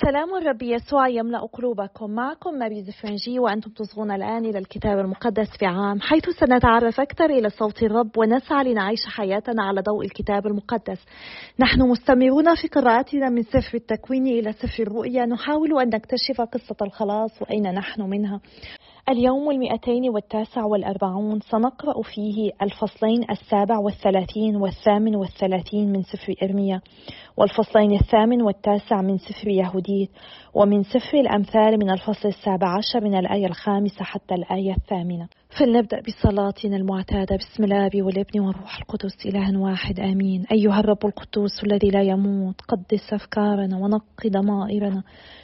سلام الرب يسوع يملأ قلوبكم. معكم ماري فرنجي وأنتم تصغون الآن إلى الكتاب المقدس في عام حيث سنتعرف أكثر إلى صوت الرب ونسعى لنعيش حياتنا على ضوء الكتاب المقدس. نحن مستمرون في قراءتنا من سفر التكوين إلى سفر الرؤيا. نحاول أن نكتشف قصة الخلاص وأين نحن منها. اليوم المئتين والتاسع والأربعون سنقرأ فيه الفصلين السابع والثلاثين والثامن والثلاثين من سفر إرميا والفصلين الثامن والتاسع من سفر يهوديت ومن سفر الأمثال من الفصل السابع عشر من الآية الخامسة حتى الآية الثامنة. فلنبدأ بصلاتنا المعتادة. بسم الله والابن والروح القدس إله واحد آمين. أيها الرب القدوس الذي لا يموت قدس أفكارنا ونقي ضمائرنا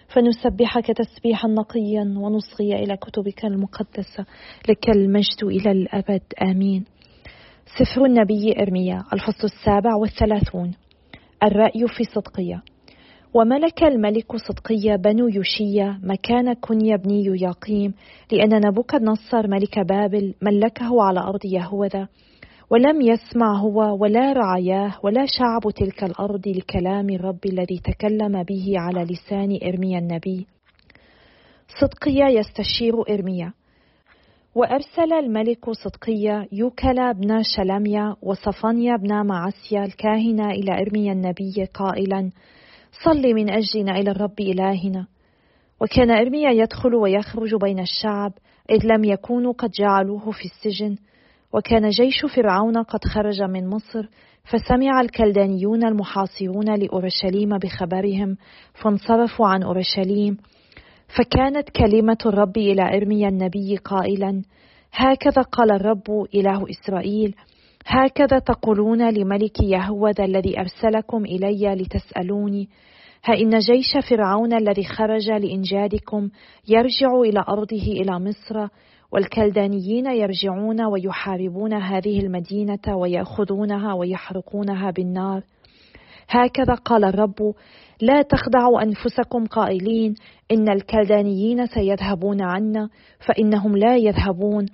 فنسبحك تسبيحا نقيا ونصغي إلى كتبك المقدسة لك المجد إلى الأبد آمين. سفر النبي إرميا الفصل السابع والثلاثون. الرأي في صدقية. وملك الملك صدقية بنو يوشية مكان كنيا بن يقيم لأن نبوكد نصر ملك بابل ملكه على أرض يهوذا ولم يسمع هو ولا رعاياه ولا شعب تلك الأرض لكلام الرب الذي تكلم به على لسان إرميا النبي. صدقية يستشير إرميا. وأرسل الملك صدقية يوكلا بن شلميا وصفانيا بن معسيا الكاهن إلى إرميا النبي قائلا صل من أجلنا إلى الرب إلهنا. وكان إرميا يدخل ويخرج بين الشعب إذ لم يكونوا قد جعلوه في السجن. وكان جيش فرعون قد خرج من مصر فسمع الكلدانيون المحاصرون لأورشليم بخبرهم فانصرفوا عن أورشليم. فكانت كلمة الرب إلى إرميا النبي قائلا هكذا قال الرب إله إسرائيل هكذا تقولون لملك يهوذا الذي أرسلكم إلي لتسألوني ها إن جيش فرعون الذي خرج لإنجادكم يرجع إلى أرضه إلى مصر والكلدانيين يرجعون ويحاربون هذه المدينة ويأخذونها ويحرقونها بالنار. هكذا قال الرب لا تخدعوا أنفسكم قائلين إن الكلدانيين سيذهبون عنا فإنهم لا يذهبون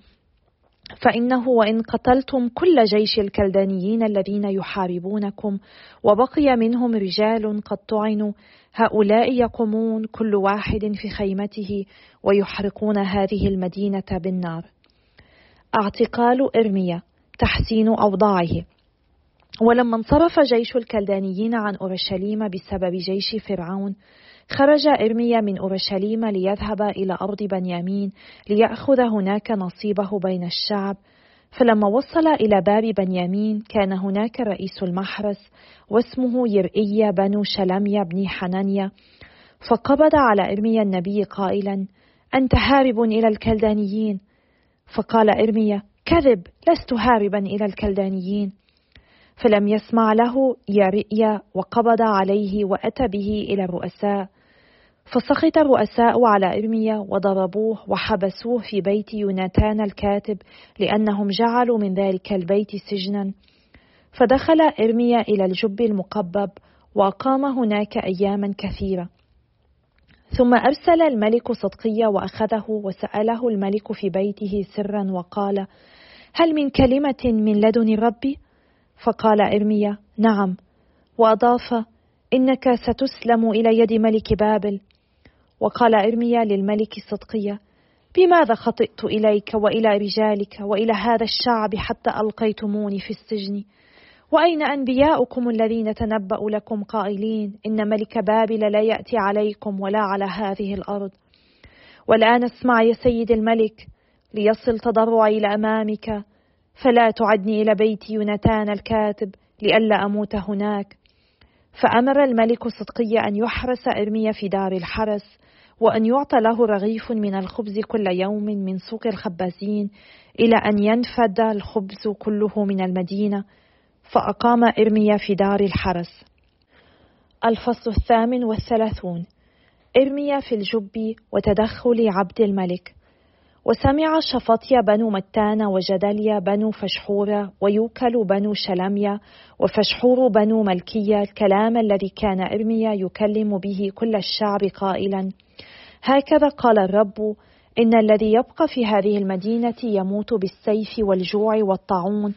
فإنه وإن قتلتم كل جيش الكلدانيين الذين يحاربونكم وبقي منهم رجال قد طعنوا هؤلاء يقومون كل واحد في خيمته ويحرقون هذه المدينة بالنار. اعتقال إرميا تحسين أوضاعه ولما انصرف جيش الكلدانيين عن أورشليم بسبب جيش فرعون خرج إرميا من أورشليم ليذهب إلى أرض بنيامين ليأخذ هناك نصيبه بين الشعب. فلما وصل إلى باب بنيامين كان هناك رئيس المحرس واسمه يرئيا بن شلميا بن حنانيا. فقبض على إرميا النبي قائلا أنت هارب إلى الكلدانيين. فقال إرميا كذب لست هاربا إلى الكلدانيين. فلم يسمع له يرئيا وقبض عليه وأتى به إلى الرؤساء. فسخط الرؤساء على إرميا وضربوه وحبسوه في بيت يوناتان الكاتب لأنهم جعلوا من ذلك البيت سجنا. فدخل إرميا إلى الجب المقبب وأقام هناك أياما كثيرة. ثم أرسل الملك صدقية وأخذه وسأله الملك في بيته سرا وقال هل من كلمة من لدن الرب؟ فقال إرميا نعم. وأضاف إنك ستسلم إلى يد ملك بابل. وقال إرميا للملك صدقية بماذا خطئت إليك وإلى رجالك وإلى هذا الشعب حتى ألقيتموني في السجن؟ وأين أنبياؤكم الذين تنبأوا لكم قائلين إن ملك بابل لا يأتي عليكم ولا على هذه الأرض؟ والآن اسمع يا سيد الملك ليصل تضرعي إلى أمامك فلا تعدني إلى بيت يونتان الكاتب لئلا أموت هناك. فأمر الملك صدقي أن يحرس إرميا في دار الحرس وأن يعطى له رغيف من الخبز كل يوم من سوق الخبازين إلى أن ينفد الخبز كله من المدينة فأقام إرميا في دار الحرس. الفصل الثامن والثلاثون. إرميا في الجب وتدخل عبد الملك. وسمع شفطيا بنو متان وجدليا بنو فشحورة ويوكل بنو شلميا وفشحور بنو ملكية الكلام الذي كان إرميا يكلم به كل الشعب قائلا. هكذا قال الرب إن الذي يبقى في هذه المدينة يموت بالسيف والجوع والطاعون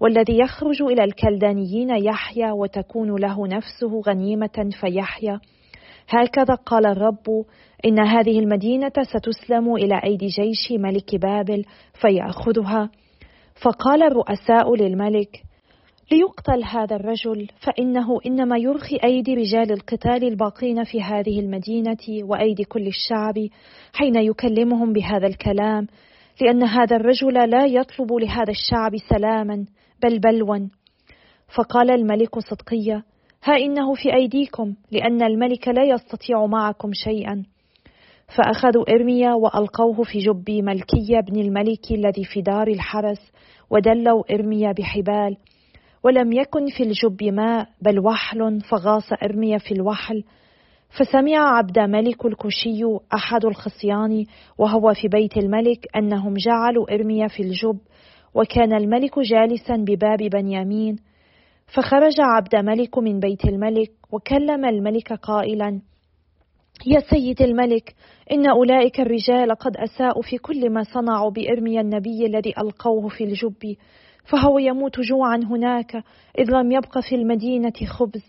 والذي يخرج إلى الكلدانيين يحيا وتكون له نفسه غنيمة فيحيا. هكذا قال الرب إن هذه المدينة ستسلم إلى أيدي جيش ملك بابل فيأخذها. فقال الرؤساء للملك ليقتل هذا الرجل فإنه إنما يرخي أيدي رجال القتال الباقين في هذه المدينة وأيدي كل الشعب حين يكلمهم بهذا الكلام لأن هذا الرجل لا يطلب لهذا الشعب سلاما بل بلوا. فقال الملك صدقية ها إنه في أيديكم لأن الملك لا يستطيع معكم شيئا. فأخذوا إرميا وألقوه في جب ملكية بن الملك الذي في دار الحرس ودلوا إرميا بحبال. ولم يكن في الجب ماء بل وحل فغاص إرميا في الوحل. فسمع عبد ملك الكوشي أحد الخصيان وهو في بيت الملك أنهم جعلوا إرميا في الجب وكان الملك جالسا بباب بنيامين. فخرج عبد ملك من بيت الملك وكلم الملك قائلا يا سيد الملك إن أولئك الرجال قد أساءوا في كل ما صنعوا بإرميا النبي الذي ألقوه في الجب فهو يموت جوعا هناك إذ لم يبق في المدينة خبز.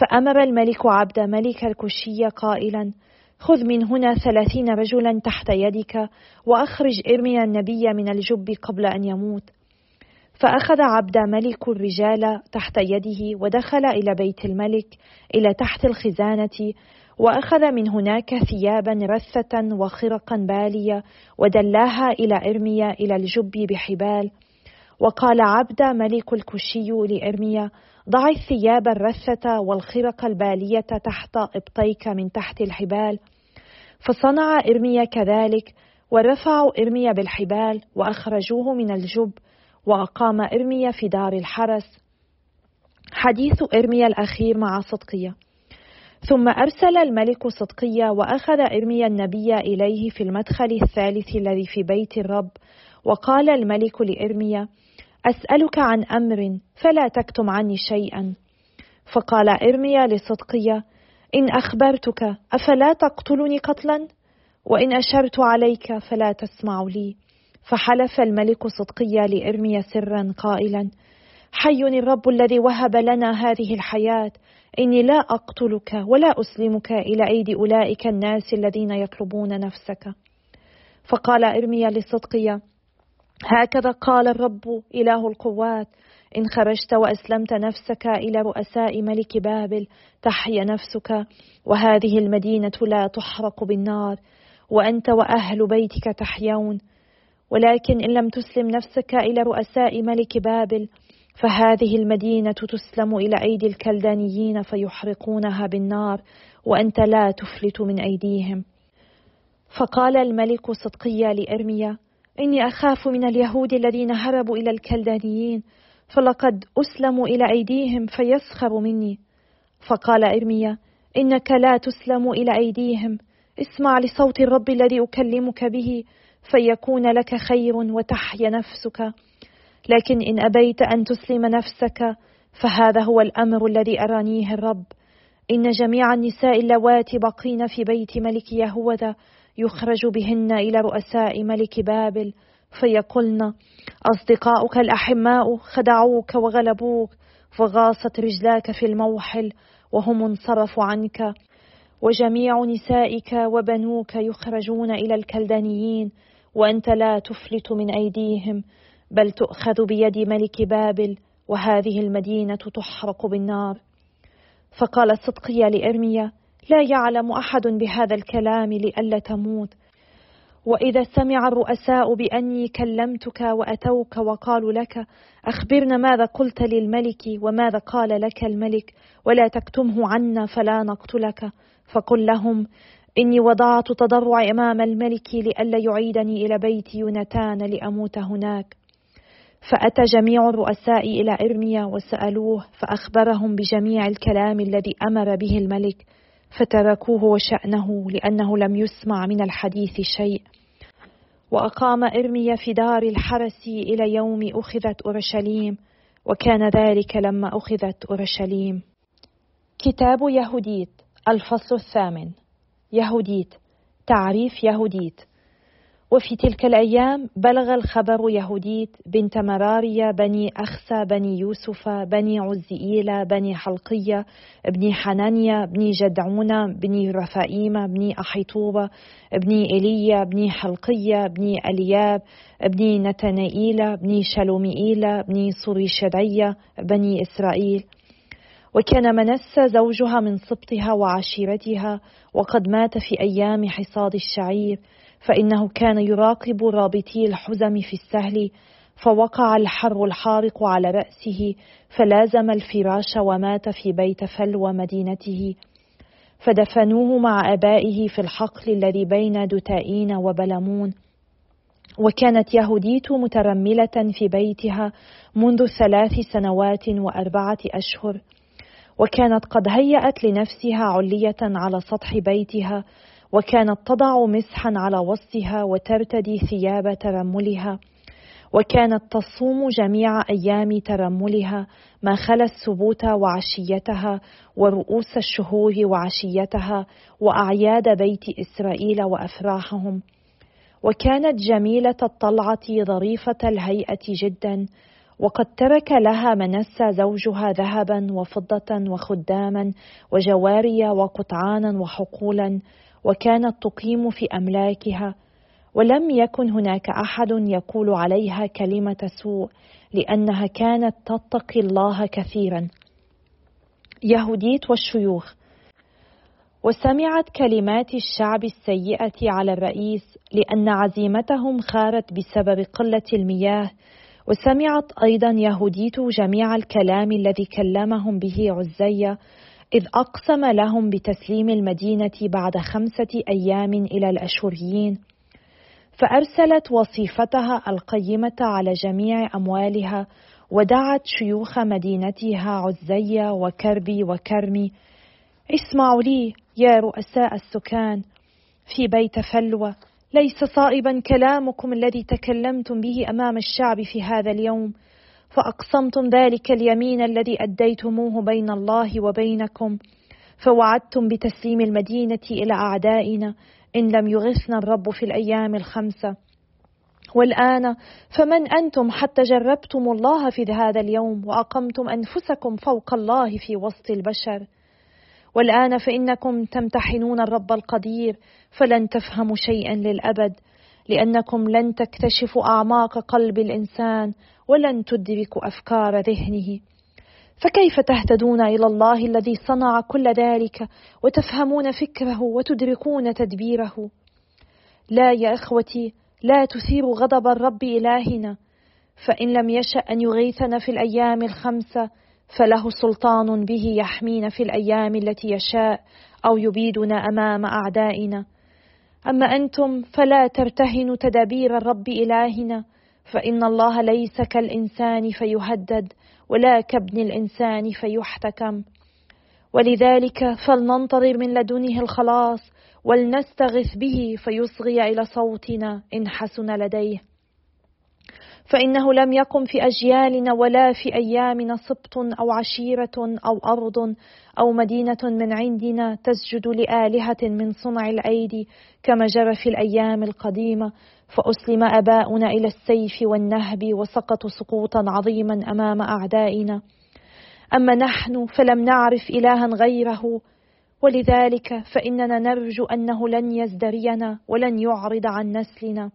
فأمر الملك عبد ملك الكشي قائلا خذ من هنا ثلاثين رجلا تحت يدك وأخرج إرميا النبي من الجب قبل أن يموت. فأخذ عبد ملك الرجال تحت يده ودخل إلى بيت الملك إلى تحت الخزانة وأخذ من هناك ثيابا رثة وخرقا بالية ودلاها إلى إرميا إلى الجب بحبال. وقال عبد ملك الكشي لإرميا ضع الثياب الرثة والخرق البالية تحت إبطيك من تحت الحبال. فصنع إرميا كذلك ورفعوا إرميا بالحبال وأخرجوه من الجب وأقام إرميا في دار الحرس. حديث إرميا الأخير مع صدقية. ثم أرسل الملك صدقية وأخذ إرميا النبي إليه في المدخل الثالث الذي في بيت الرب. وقال الملك لإرميا أسألك عن أمر فلا تكتم عني شيئا. فقال إرميا لصدقية إن أخبرتك أفلا تقتلني قتلا؟ وإن أشرت عليك فلا تسمع لي. فحلف الملك صدقيا لإرميا سرا قائلا حي الرب الذي وهب لنا هذه الحياة. إني لا أقتلك ولا أسلمك إلى أيدي أولئك الناس الذين يطلبون نفسك. فقال إرميا لصدقيا هكذا قال الرب إله القوات. إن خرجت وأسلمت نفسك إلى رؤساء ملك بابل تحيا نفسك وهذه المدينة لا تحرق بالنار. وأنت وأهل بيتك تحيون. ولكن إن لم تسلم نفسك إلى رؤساء ملك بابل فهذه المدينة تسلم إلى أيدي الكلدانيين فيحرقونها بالنار وأنت لا تفلت من أيديهم. فقال الملك صدقيا لإرميا إني أخاف من اليهود الذين هربوا إلى الكلدانيين فلقد أسلموا إلى أيديهم فيسخروا مني. فقال إرميا إنك لا تسلم إلى أيديهم اسمع لصوت الرب الذي أكلمك به فيكون لك خير وتحيا نفسك. لكن إن أبيت أن تسلم نفسك فهذا هو الأمر الذي أرانيه الرب. إن جميع النساء اللواتي بقين في بيت ملك يهوذا يخرج بهن إلى رؤساء ملك بابل فيقولن أصدقاؤك الأحماء خدعوك وغلبوك فغاصت رجلاك في الموحل وهم انصرفوا عنك. وجميع نسائك وبنوك يخرجون إلى الكلدانيين وأنت لا تفلت من أيديهم بل تؤخذ بيد ملك بابل وهذه المدينة تحرق بالنار. فقال صدقيا لإرميا لا يعلم أحد بهذا الكلام لئلا تموت. وإذا سمع الرؤساء بأني كلمتك وأتوك وقالوا لك أخبرنا ماذا قلت للملك وماذا قال لك الملك ولا تكتمه عنا فلا نقتلك. فقل لهم إني وضعت تضرع أمام الملك لئلا يعيدني إلى بيت يونتان لأموت هناك. فأتى جميع الرؤساء إلى إرميا وسألوه فأخبرهم بجميع الكلام الذي أمر به الملك فتركوه وشأنه لأنه لم يسمع من الحديث شيء. وأقام إرميا في دار الحرس إلى يوم أخذت أورشليم وكان ذلك لما أخذت أورشليم. كتاب يهوديت الفصل الثامن. يهوديت تعريف يهوديت. وفي تلك الأيام بلغ الخبر يهوديت بنت مراريا بني أخسى بني يوسف بني عزئيل بني حلقية بني حنانيا بني جدعون بني رفائيم بني أحيطوبة بني إيليا بني حلقية بني ألياب بني نتنائيل بني شلومئيل بني صريشدية بني إسرائيل. وكان منسى زوجها من سبطها وعشيرتها وقد مات في أيام حصاد الشعير فإنه كان يراقب رابطي الحزم في السهل فوقع الحر الحارق على رأسه فلازم الفراش ومات في بيت فلو مدينته فدفنوه مع أبائه في الحقل الذي بين دتائين وبلمون. وكانت يهوديت مترملة في بيتها منذ ثلاث سنوات وأربعة أشهر. وكانت قد هيأت لنفسها علية على سطح بيتها وكانت تضع مسحا على وسطها وترتدي ثياب ترملها وكانت تصوم جميع أيام ترملها ما خلا السبوت وعشيتها ورؤوس الشهور وعشيتها وأعياد بيت إسرائيل وأفراحهم. وكانت جميلة الطلعة ظريفة الهيئة جدا وقد ترك لها منسى زوجها ذهبا وفضة وخداما وجواري وقطعانا وحقولا وكانت تقيم في أملاكها. ولم يكن هناك أحد يقول عليها كلمة سوء لأنها كانت تتقي الله كثيرا. يهوديت والشيوخ. وسمعت كلمات الشعب السيئة على الرئيس لأن عزيمتهم خارت بسبب قلة المياه وسمعت أيضا يهوديت جميع الكلام الذي كلمهم به عزية إذ أقسم لهم بتسليم المدينة بعد خمسة أيام إلى الأشوريين فأرسلت وصيفتها القيمة على جميع أموالها ودعت شيوخ مدينتها عزية وكربي وكرمي. اسمعوا لي يا رؤساء السكان في بيت فلوى ليس صائبا كلامكم الذي تكلمتم به أمام الشعب في هذا اليوم فأقسمتم ذلك اليمين الذي أديتموه بين الله وبينكم فوعدتم بتسليم المدينة إلى أعدائنا إن لم يغثنا الرب في الأيام الخمسة. والآن فمن أنتم حتى جربتم الله في هذا اليوم وأقمتم أنفسكم فوق الله في وسط البشر؟ والآن فإنكم تمتحنون الرب القدير فلن تفهموا شيئا للأبد لأنكم لن تكتشفوا أعماق قلب الإنسان ولن تدركوا أفكار ذهنه. فكيف تهتدون إلى الله الذي صنع كل ذلك وتفهمون فكره وتدركون تدبيره؟ لا يا إخوتي لا تثيروا غضب الرب إلهنا فإن لم يشأ أن يغيثنا في الأيام الخمسة فله سلطان به يحمينا في الأيام التي يشاء أو يبيدنا أمام أعدائنا. أما أنتم فلا ترتهنوا تدابير الرب إلهنا فإن الله ليس كالإنسان فيهدد ولا كابن الإنسان فيحتكم. ولذلك فلننتظر من لدنه الخلاص ولنستغث به فيصغي إلى صوتنا إن حسن لديه. فإنه لم يقم في أجيالنا ولا في أيامنا سبط أو عشيرة أو أرض أو مدينة من عندنا تسجد لآلهة من صنع الأيدي كما جرى في الأيام القديمة فأسلم آباؤنا إلى السيف والنهب وسقطوا سقوطا عظيما أمام أعدائنا. أما نحن فلم نعرف إلها غيره ولذلك فإننا نرجو أنه لن يزدرينا ولن يعرض عن نسلنا.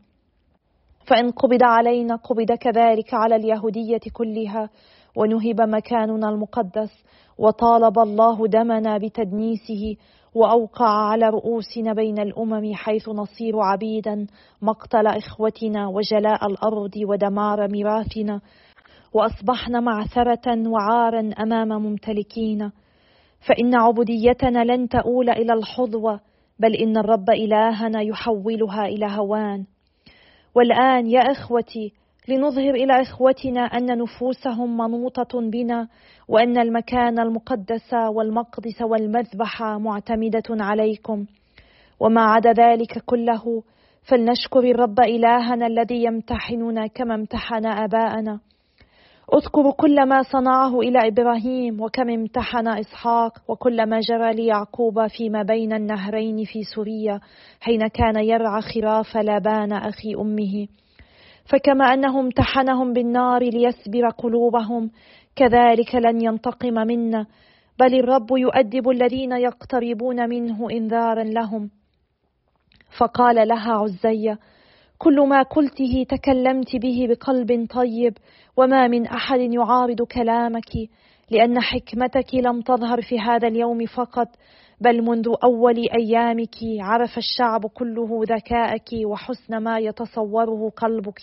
فإن قبض علينا قبض كذلك على اليهودية كلها ونهب مكاننا المقدس وطالب الله دمنا بتدنيسه وأوقع على رؤوسنا بين الأمم حيث نصير عبيدا مقتل إخوتنا وجلاء الأرض ودمار ميراثنا وأصبحنا معثرة وعارا أمام ممتلكينا فإن عبوديتنا لن تؤول إلى الحظوة بل إن الرب إلهنا يحولها إلى هوان. والآن يا إخوتي لنظهر إلى إخوتنا أن نفوسهم منوطة بنا وأن المكان المقدس والمقدس والمذبح معتمدة عليكم. وما عدا ذلك كله فلنشكر الرب إلهنا الذي يمتحننا كما امتحن آباءنا. اذكر كل ما صنعه إلى إبراهيم وكم امتحن إسحاق وكل ما جرى ليعقوب فيما بين النهرين في سوريا حين كان يرعى خراف لابان أخي أمه. فكما أنه امتحنهم بالنار ليسبر قلوبهم كذلك لن ينتقم منا بل الرب يؤدب الذين يقتربون منه إنذارا لهم. فقال لها عزية كل ما قلته تكلمت به بقلب طيب وما من أحد يعارض كلامك لأن حكمتك لم تظهر في هذا اليوم فقط بل منذ أول أيامك عرف الشعب كله ذكاءك وحسن ما يتصوره قلبك.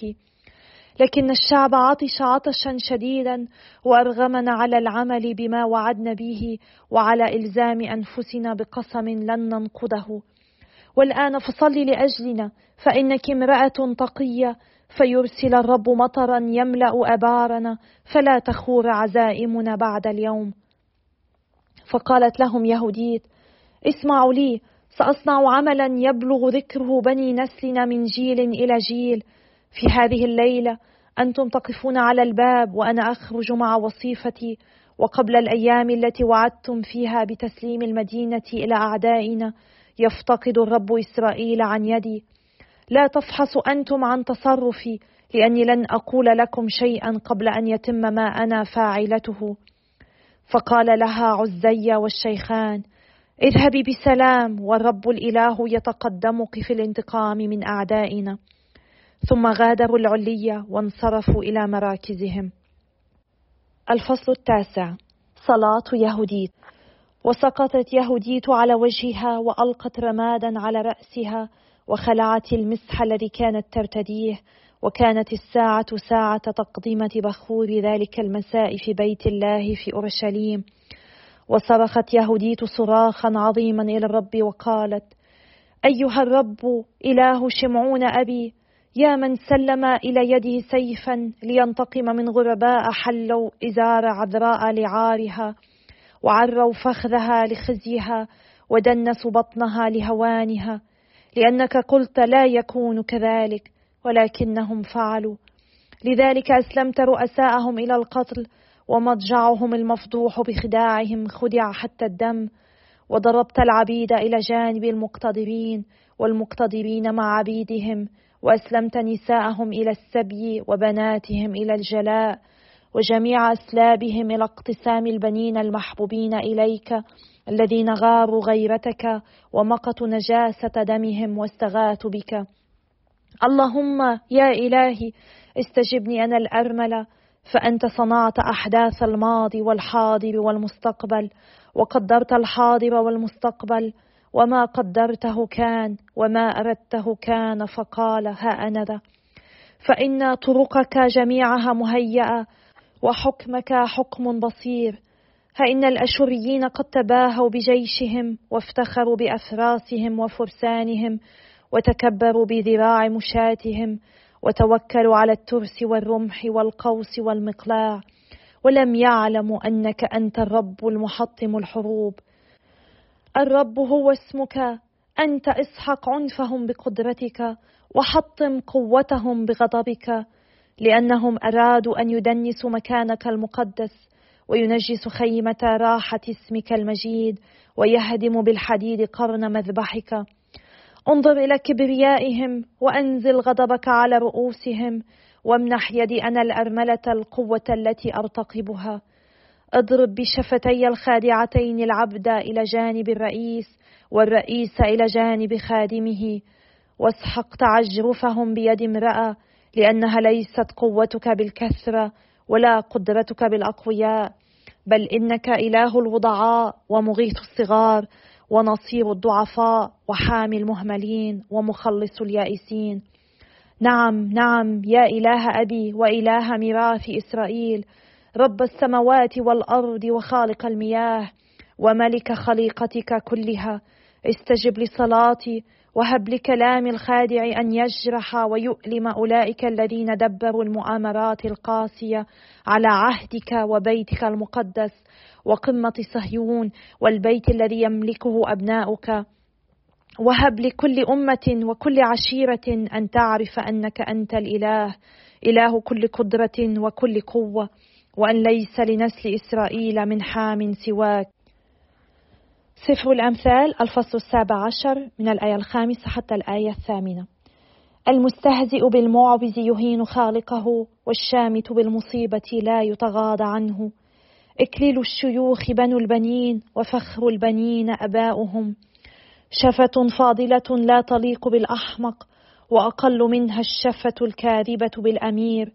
لكن الشعب عطش عطشا شديدا وارغمنا على العمل بما وعدنا به وعلى إلزام أنفسنا بقسم لن ننقضه والآن فصلي لأجلنا. فإنك امرأة تقية فيرسل الرب مطرا يملأ أبارنا فلا تخور عزائمنا بعد اليوم. فقالت لهم يهوديت اسمعوا لي سأصنع عملا يبلغ ذكره بني نسلنا من جيل إلى جيل. في هذه الليلة أنتم تقفون على الباب وأنا أخرج مع وصيفتي. وقبل الأيام التي وعدتم فيها بتسليم المدينة إلى أعدائنا يفتقد الرب إسرائيل عن يدي. لا تفحصوا أنتم عن تصرفي لأني لن أقول لكم شيئا قبل أن يتم ما أنا فاعلته. فقال لها عزي والشيخان اذهبي بسلام والرب الإله يتقدمك في الانتقام من أعدائنا. ثم غادروا العلية وانصرفوا إلى مراكزهم. الفصل التاسع. صلاة يهوديت وسقطت يهوديت على وجهها وألقت رمادا على رأسها وخلعت المسح الذي كانت ترتديه وكانت الساعة ساعة تقدمه بخور ذلك المساء في بيت الله في أورشليم. وصرخت يهوديت صراخا عظيما إلى الرب وقالت أيها الرب إله شمعون أبي يا من سلم إلى يده سيفا لينتقم من غرباء حلوا إزار عذراء لعارها. وعروا فخذها لخزيها ودنسوا بطنها لهوانها لأنك قلت لا يكون كذلك ولكنهم فعلوا. لذلك أسلمت رؤساءهم إلى القتل ومضجعهم المفضوح بخداعهم خدع حتى الدم وضربت العبيد إلى جانب المقتدرين والمقتدرين مع عبيدهم وأسلمت نساءهم إلى السبي وبناتهم إلى الجلاء وجميع أسلابهم إلى اقتسام البنين المحبوبين إليك الذين غاروا غيرتك ومقتوا نجاسة دمهم واستغاثوا بك. اللهم يا إلهي استجبني أنا الأرملة فأنت صنعت أحداث الماضي والحاضر والمستقبل وقدرت الحاضر والمستقبل وما قدرته كان وما أردته كان فقال ها أنا ذا. فإن طرقك جميعها مهيئة وحكمك حكم بصير. فإن الأشوريين قد تباهوا بجيشهم وافتخروا بأفراسهم وفرسانهم وتكبروا بذراع مشاتهم وتوكلوا على الترس والرمح والقوس والمقلاع. ولم يعلموا أنك أنت الرب المحطم الحروب. الرب هو اسمك. أنت اسحق عنفهم بقدرتك وحطم قوتهم بغضبك. لأنهم أرادوا أن يدنسوا مكانك المقدس وينجسوا خيمة راحة اسمك المجيد ويهدموا بالحديد قرن مذبحك. انظر إلى كبريائهم وأنزل غضبك على رؤوسهم وامنح يدي أنا الأرملة القوة التي أرتقبها. اضرب بشفتي الخادعتين العبد إلى جانب الرئيس والرئيس إلى جانب خادمه. واسحق تعجرفهم بيد امرأة لأنها ليست قوتك بالكثره ولا قدرتك بالأقوياء بل إنك إله الوضعاء ومغيث الصغار ونصير الضعفاء وحامي المهملين ومخلص اليائسين. نعم نعم يا إله أبي وإله ميراث إسرائيل رب السماوات والأرض وخالق المياه وملك خليقتك كلها. استجب لصلاتي وهب لكلام الخادع أن يجرح ويؤلم أولئك الذين دبروا المؤامرات القاسية على عهدك وبيتك المقدس وقمة صهيون والبيت الذي يملكه أبناؤك. وهب لكل أمة وكل عشيرة أن تعرف أنك أنت الإله إله كل قدرة وكل قوة وأن ليس لنسل إسرائيل من حام سواك. سفر الأمثال الفصل السابع عشر من الآية الخامسة حتى الآية الثامنة. المستهزئ بالمعوز يهين خالقه والشامت بالمصيبة لا يتغاضى عنه. إكليل الشيوخ بنو البنين وفخر البنين أباؤهم. شفة فاضلة لا تليق بالأحمق وأقل منها الشفة الكاذبة بالأمير.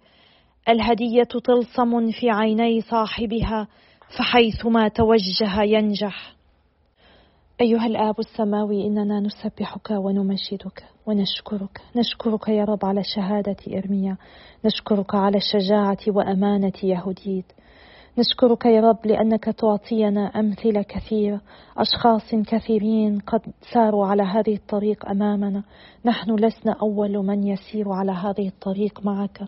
الهدية طلسم في عيني صاحبها فحيثما توجه ينجح. أيها الآب السماوي إننا نسبحك ونمجدك ونشكرك. نشكرك يا رب على شهادة إرميا. نشكرك على الشجاعة وأمانة يهوديد. نشكرك يا رب لأنك تعطينا أمثلة كثيرة. أشخاص كثيرين قد ساروا على هذه الطريق أمامنا. نحن لسنا أول من يسير على هذه الطريق معك.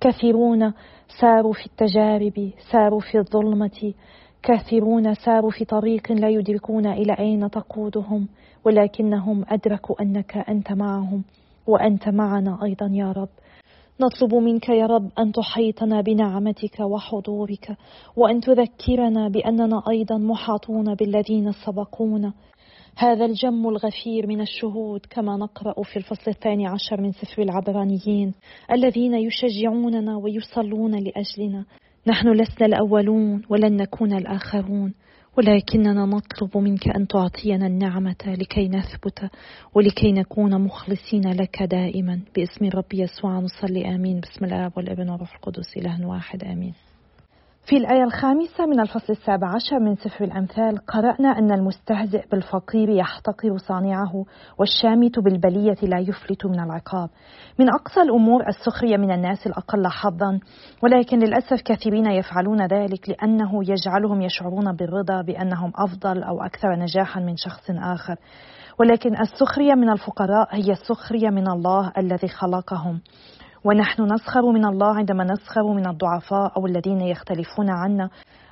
كثيرون ساروا في التجارب ساروا في الظلمة كثيرون ساروا في طريق لا يدركون إلى أين تقودهم ولكنهم أدركوا أنك أنت معهم وأنت معنا أيضا يا رب. نطلب منك يا رب أن تحيطنا بنعمتك وحضورك وأن تذكرنا بأننا أيضا محاطون بالذين سبقونا. هذا الجم الغفير من الشهود كما نقرأ في الفصل الثاني عشر من سفر العبرانيين الذين يشجعوننا ويصلون لأجلنا. نحن لسنا الأولون ولن نكون الآخرون ولكننا نطلب منك أن تعطينا النعمة لكي نثبت ولكي نكون مخلصين لك دائما. باسم الرب يسوع نصلي آمين. باسم الآب والابن والروح القدس إله واحد آمين. في الآية الخامسة من الفصل السابع عشر من سفر الأمثال قرأنا أن المستهزئ بالفقير يحتقر صانعه والشامت بالبلية لا يفلت من العقاب. من أقصى الأمور السخرية من الناس الأقل حظا ولكن للأسف كثيرين يفعلون ذلك لأنه يجعلهم يشعرون بالرضا بأنهم أفضل أو أكثر نجاحا من شخص آخر. ولكن السخرية من الفقراء هي السخرية من الله الذي خلقهم. ونحن نسخر من الله عندما نسخر من الضعفاء أو الذين يختلفون عنا.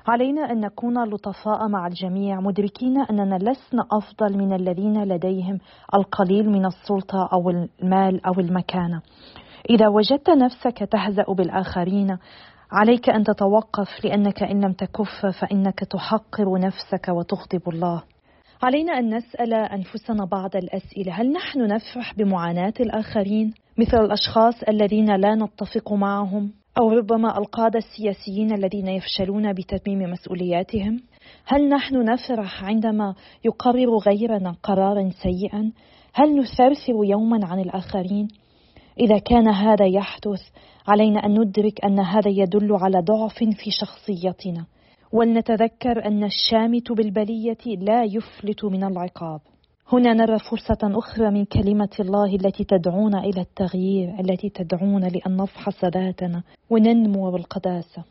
علينا أن نكون لطفاء مع الجميع مدركين أننا لسنا أفضل من الذين لديهم القليل من السلطة أو المال أو المكانة. إذا وجدت نفسك تهزأ بالآخرين عليك أن تتوقف لأنك إن لم تكف فإنك تحقر نفسك وتغضب الله. علينا أن نسأل أنفسنا بعض الأسئلة. هل نحن نفرح بمعاناة الآخرين؟ مثل الأشخاص الذين لا نتفق معهم أو ربما القادة السياسيين الذين يفشلون بتتميم مسؤولياتهم؟ هل نحن نفرح عندما يقرر غيرنا قرارا سيئا؟ هل نثرثر يوما عن الآخرين؟ إذا كان هذا يحدث علينا أن ندرك أن هذا يدل على ضعف في شخصيتنا. ولنتذكر أن الشامت بالبلية لا يفلت من العقاب. هنا نرى فرصة أخرى من كلمة الله التي تدعونا إلى التغيير التي تدعونا لأن نفحص ذاتنا وننمو بالقداسة.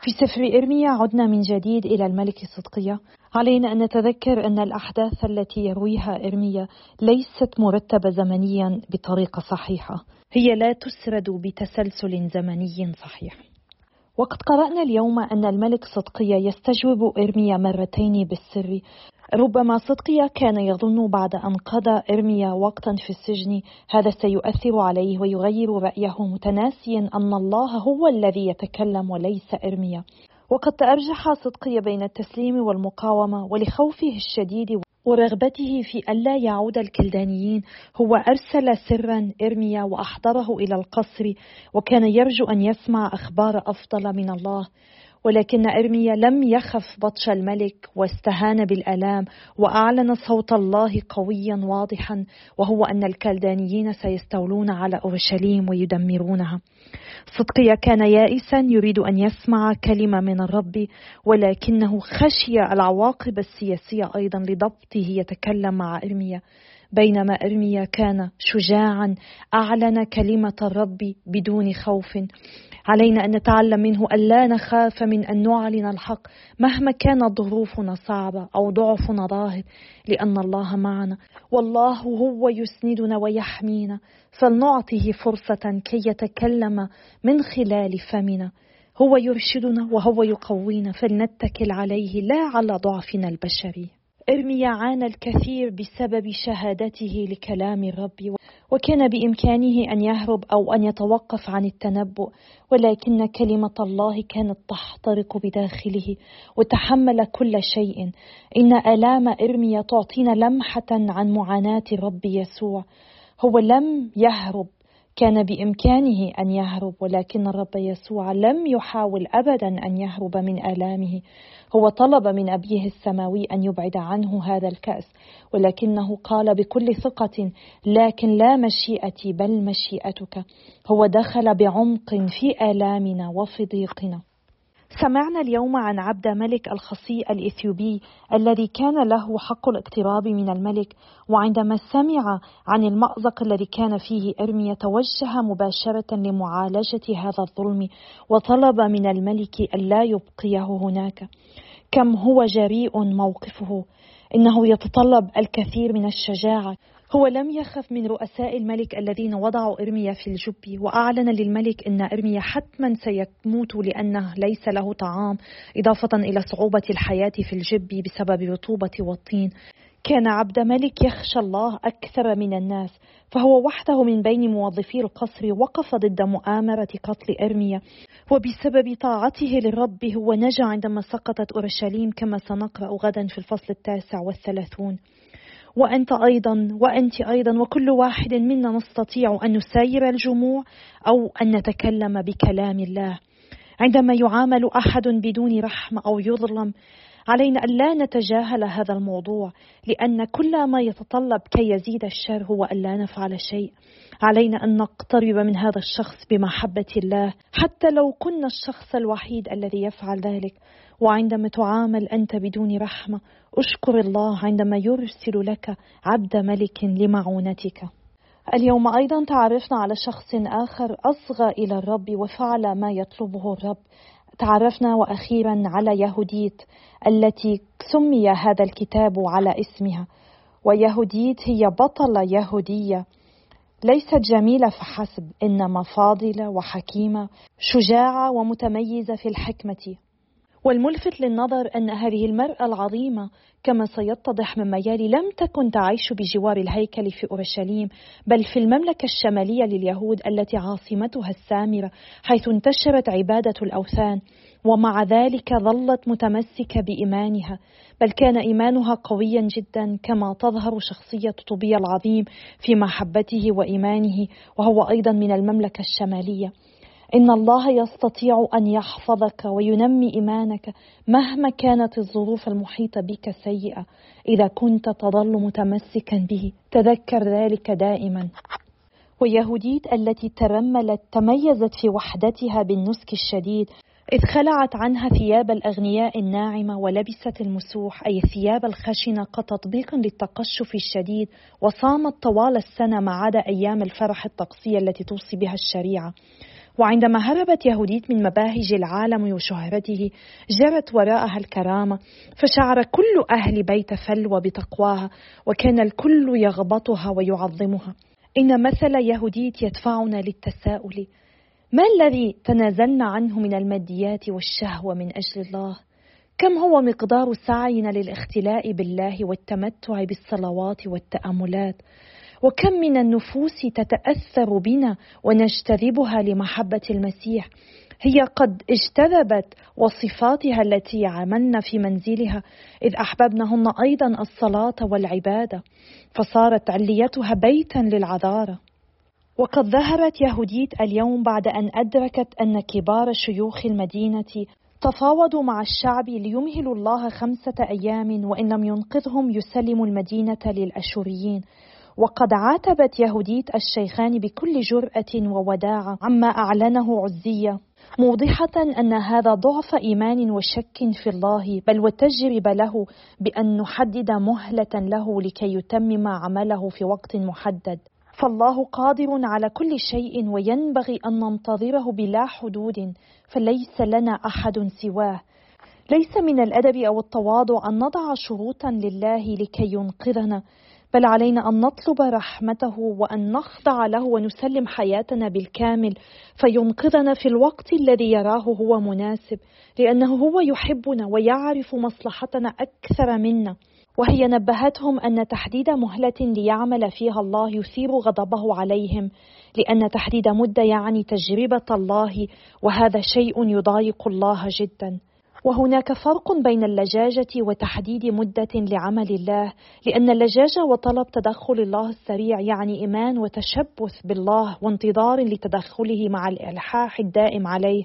في سفر إرميا عدنا من جديد إلى الملك صدقية. علينا أن نتذكر أن الأحداث التي يرويها إرميا ليست مرتبة زمنيا بطريقة صحيحة. هي لا تسرد بتسلسل زمني صحيح. وقد قرأنا اليوم أن الملك صدقية يستجوب إرميا مرتين بالسر. ربما صدقيا كان يظن بعد أن قضى إرميا وقتا في السجن. هذا سيؤثر عليه ويغير رأيه متناسيا أن الله هو الذي يتكلم وليس إرميا. وقد تأرجح صدقيا بين التسليم والمقاومة ولخوفه الشديد ورغبته في ألا يعود الكلدانيين. هو أرسل سرا إرميا وأحضره إلى القصر وكان يرجو أن يسمع أخبار أفضل من الله. ولكن إرميا لم يخف بطش الملك واستهان بالآلام وأعلن صوت الله قويا واضحا وهو أن الكلدانيين سيستولون على أورشليم ويدمرونها. صدقيا كان يائسا يريد أن يسمع كلمة من الرب ولكنه خشي العواقب السياسية أيضا لضبطه يتكلم مع إرميا. بينما إرميا كان شجاعا أعلن كلمة الرب بدون خوف. علينا أن نتعلم منه ألا نخاف من أن نعلن الحق مهما كانت ظروفنا صعبة أو ضعفنا ظاهر لأن الله معنا. والله هو يسندنا ويحمينا. فلنعطه فرصة كي يتكلم من خلال فمنا. هو يرشدنا وهو يقوينا. فلنتكل عليه لا على ضعفنا البشري. إرميا عانى الكثير بسبب شهادته لكلام الرب وكان بإمكانه أن يهرب أو أن يتوقف عن التنبؤ ولكن كلمة الله كانت تحترق بداخله وتحمل كل شيء. إن آلام إرميا تعطينا لمحة عن معاناة الرب يسوع هو لم يهرب. كان بإمكانه أن يهرب ولكن الرب يسوع لم يحاول ابدا أن يهرب من آلامه. هو طلب من أبيه السماوي أن يبعد عنه هذا الكأس ولكنه قال بكل ثقة لكن لا مشيئتي بل مشيئتك. هو دخل بعمق في آلامنا وفي ضيقنا. سمعنا اليوم عن عبد ملك الخصي الإثيوبي الذي كان له حق الاقتراب من الملك وعندما سمع عن المأزق الذي كان فيه إرميا توجه مباشرة لمعالجة هذا الظلم وطلب من الملك ألا يبقيه هناك. كم هو جريء موقفه إنه يتطلب الكثير من الشجاعة. هو لم يخف من رؤساء الملك الذين وضعوا إرميا في الجب وأعلن للملك أن إرميا حتما سيموت لأنه ليس له طعام إضافة إلى صعوبة الحياة في الجب بسبب الرطوبة والطين. كان عبد ملك يخشى الله أكثر من الناس فهو وحده من بين موظفي القصر وقف ضد مؤامرة قتل إرميا. وبسبب طاعته للرب هو نجا عندما سقطت أورشليم كما سنقرأ غدا في الفصل التاسع والثلاثون. وأنت أيضا وأنت أيضا وكل واحد منا نستطيع أن نساير الجموع أو أن نتكلم بكلام الله. عندما يعامل أحد بدون رحمة أو يظلم علينا أن لا نتجاهل هذا الموضوع لأن كل ما يتطلب كي يزيد الشر هو أن لا نفعل شيء. علينا أن نقترب من هذا الشخص بمحبة الله حتى لو كنا الشخص الوحيد الذي يفعل ذلك. وعندما تعامل أنت بدون رحمة اشكر الله عندما يرسل لك عبد ملك لمعونتك. اليوم أيضا تعرفنا على شخص آخر أصغى إلى الرب وفعل ما يطلبه الرب. تعرفنا وأخيرا على يهوديت التي سمي هذا الكتاب على اسمها. ويهوديت هي بطلة يهودية. ليست جميلة فحسب إنما فاضلة وحكيمة شجاعة ومتميزة في الحكمة. والملفت للنظر أن هذه المرأة العظيمة كما سيتضح من ميالي لم تكن تعيش بجوار الهيكل في أورشليم بل في المملكة الشمالية لليهود التي عاصمتها السامرة حيث انتشرت عبادة الأوثان ومع ذلك ظلت متمسكة بإيمانها بل كان إيمانها قويا جدا كما تظهر شخصية طوبيا العظيم في محبته وإيمانه وهو أيضا من المملكة الشمالية. إن الله يستطيع أن يحفظك وينمي إيمانك مهما كانت الظروف المحيطة بك سيئة إذا كنت تظل متمسكا به تذكر ذلك دائما. ويهوديت التي ترملت تميزت في وحدتها بالنسك الشديد إذ خلعت عنها ثياب الأغنياء الناعمة ولبست المسوح أي الثياب الخشنة كتطبيق للتقشف الشديد وصامت طوال السنة ما عدا أيام الفرح الطقسية التي توصي بها الشريعة. وعندما هربت يهوديت من مباهج العالم وشهرته جرت وراءها الكرامة فشعر كل أهل بيت فلوى بتقواها وكان الكل يغبطها ويعظمها إن مثل يهوديت يدفعنا للتساؤل ما الذي تنازلنا عنه من الماديات والشهوة من أجل الله؟ كم هو مقدار سعينا للاختلاء بالله والتمتع بالصلوات والتأملات؟ وكم من النفوس تتأثر بنا ونجتذبها لمحبة المسيح. هي قد اجتذبت وصفاتها التي عملنا في منزلها إذ أحببنهن أيضا الصلاة والعبادة فصارت عليتها بيتا للعذاره وقد ظهرت يهوديت اليوم بعد أن أدركت أن كبار شيوخ المدينة تفاوضوا مع الشعب ليمهلوا الله خمسة أيام وإن لم ينقذهم يسلموا المدينة للأشوريين. وقد عاتبت يهوديت الشيخان بكل جرأة ووداعة عما أعلنه عزية موضحة أن هذا ضعف إيمان وشك في الله بل وتجربة له بأن نحدد مهلة له لكي يتمم عمله في وقت محدد. فالله قادر على كل شيء وينبغي أن ننتظره بلا حدود فليس لنا أحد سواه. ليس من الأدب أو التواضع أن نضع شروطا لله لكي ينقذنا. بل علينا أن نطلب رحمته وأن نخضع له ونسلم حياتنا بالكامل. فينقذنا في الوقت الذي يراه هو مناسب لأنه هو يحبنا ويعرف مصلحتنا أكثر منا. وهي نبهتهم أن تحديد مهلة ليعمل فيها الله يثير غضبه عليهم لأن تحديد مدة يعني تجربة الله وهذا شيء يضايق الله جدا. وهناك فرق بين اللجاجة وتحديد مدة لعمل الله، لأن اللجاجة وطلب تدخل الله السريع يعني إيمان وتشبث بالله وانتظار لتدخله مع الإلحاح الدائم عليه،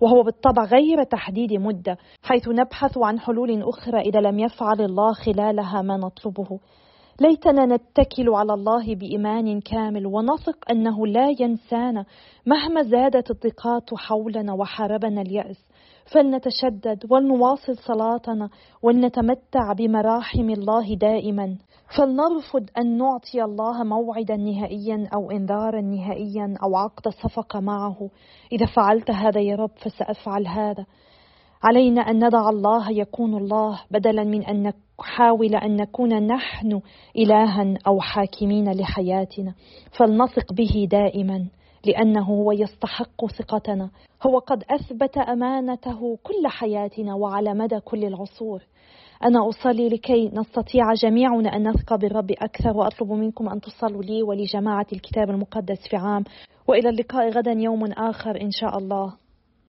وهو بالطبع غير تحديد مدة، حيث نبحث عن حلول أخرى إذا لم يفعل الله خلالها ما نطلبه. ليتنا نتكل على الله بإيمان كامل ونثق أنه لا ينسانا مهما زادت الضيقات حولنا وحاربنا اليأس فلنتشدد ولنواصل صلاتنا ولنتمتع بمراحم الله دائما. فلنرفض أن نعطي الله موعدا نهائيا أو انذارا نهائيا أو عقد صفقه معه. إذا فعلت هذا يا رب فسأفعل هذا. علينا أن ندع الله يكون الله بدلا من أن نحاول أن نكون نحن الها أو حاكمين لحياتنا. فلنثق به دائما. لأنه هو يستحق ثقتنا. هو قد أثبت أمانته كل حياتنا وعلى مدى كل العصور. أنا أصلي لكي نستطيع جميعنا أن نثق بالرب أكثر وأطلب منكم أن تصلوا لي ولجماعة الكتاب المقدس في عام. وإلى اللقاء غدا يوم آخر إن شاء الله.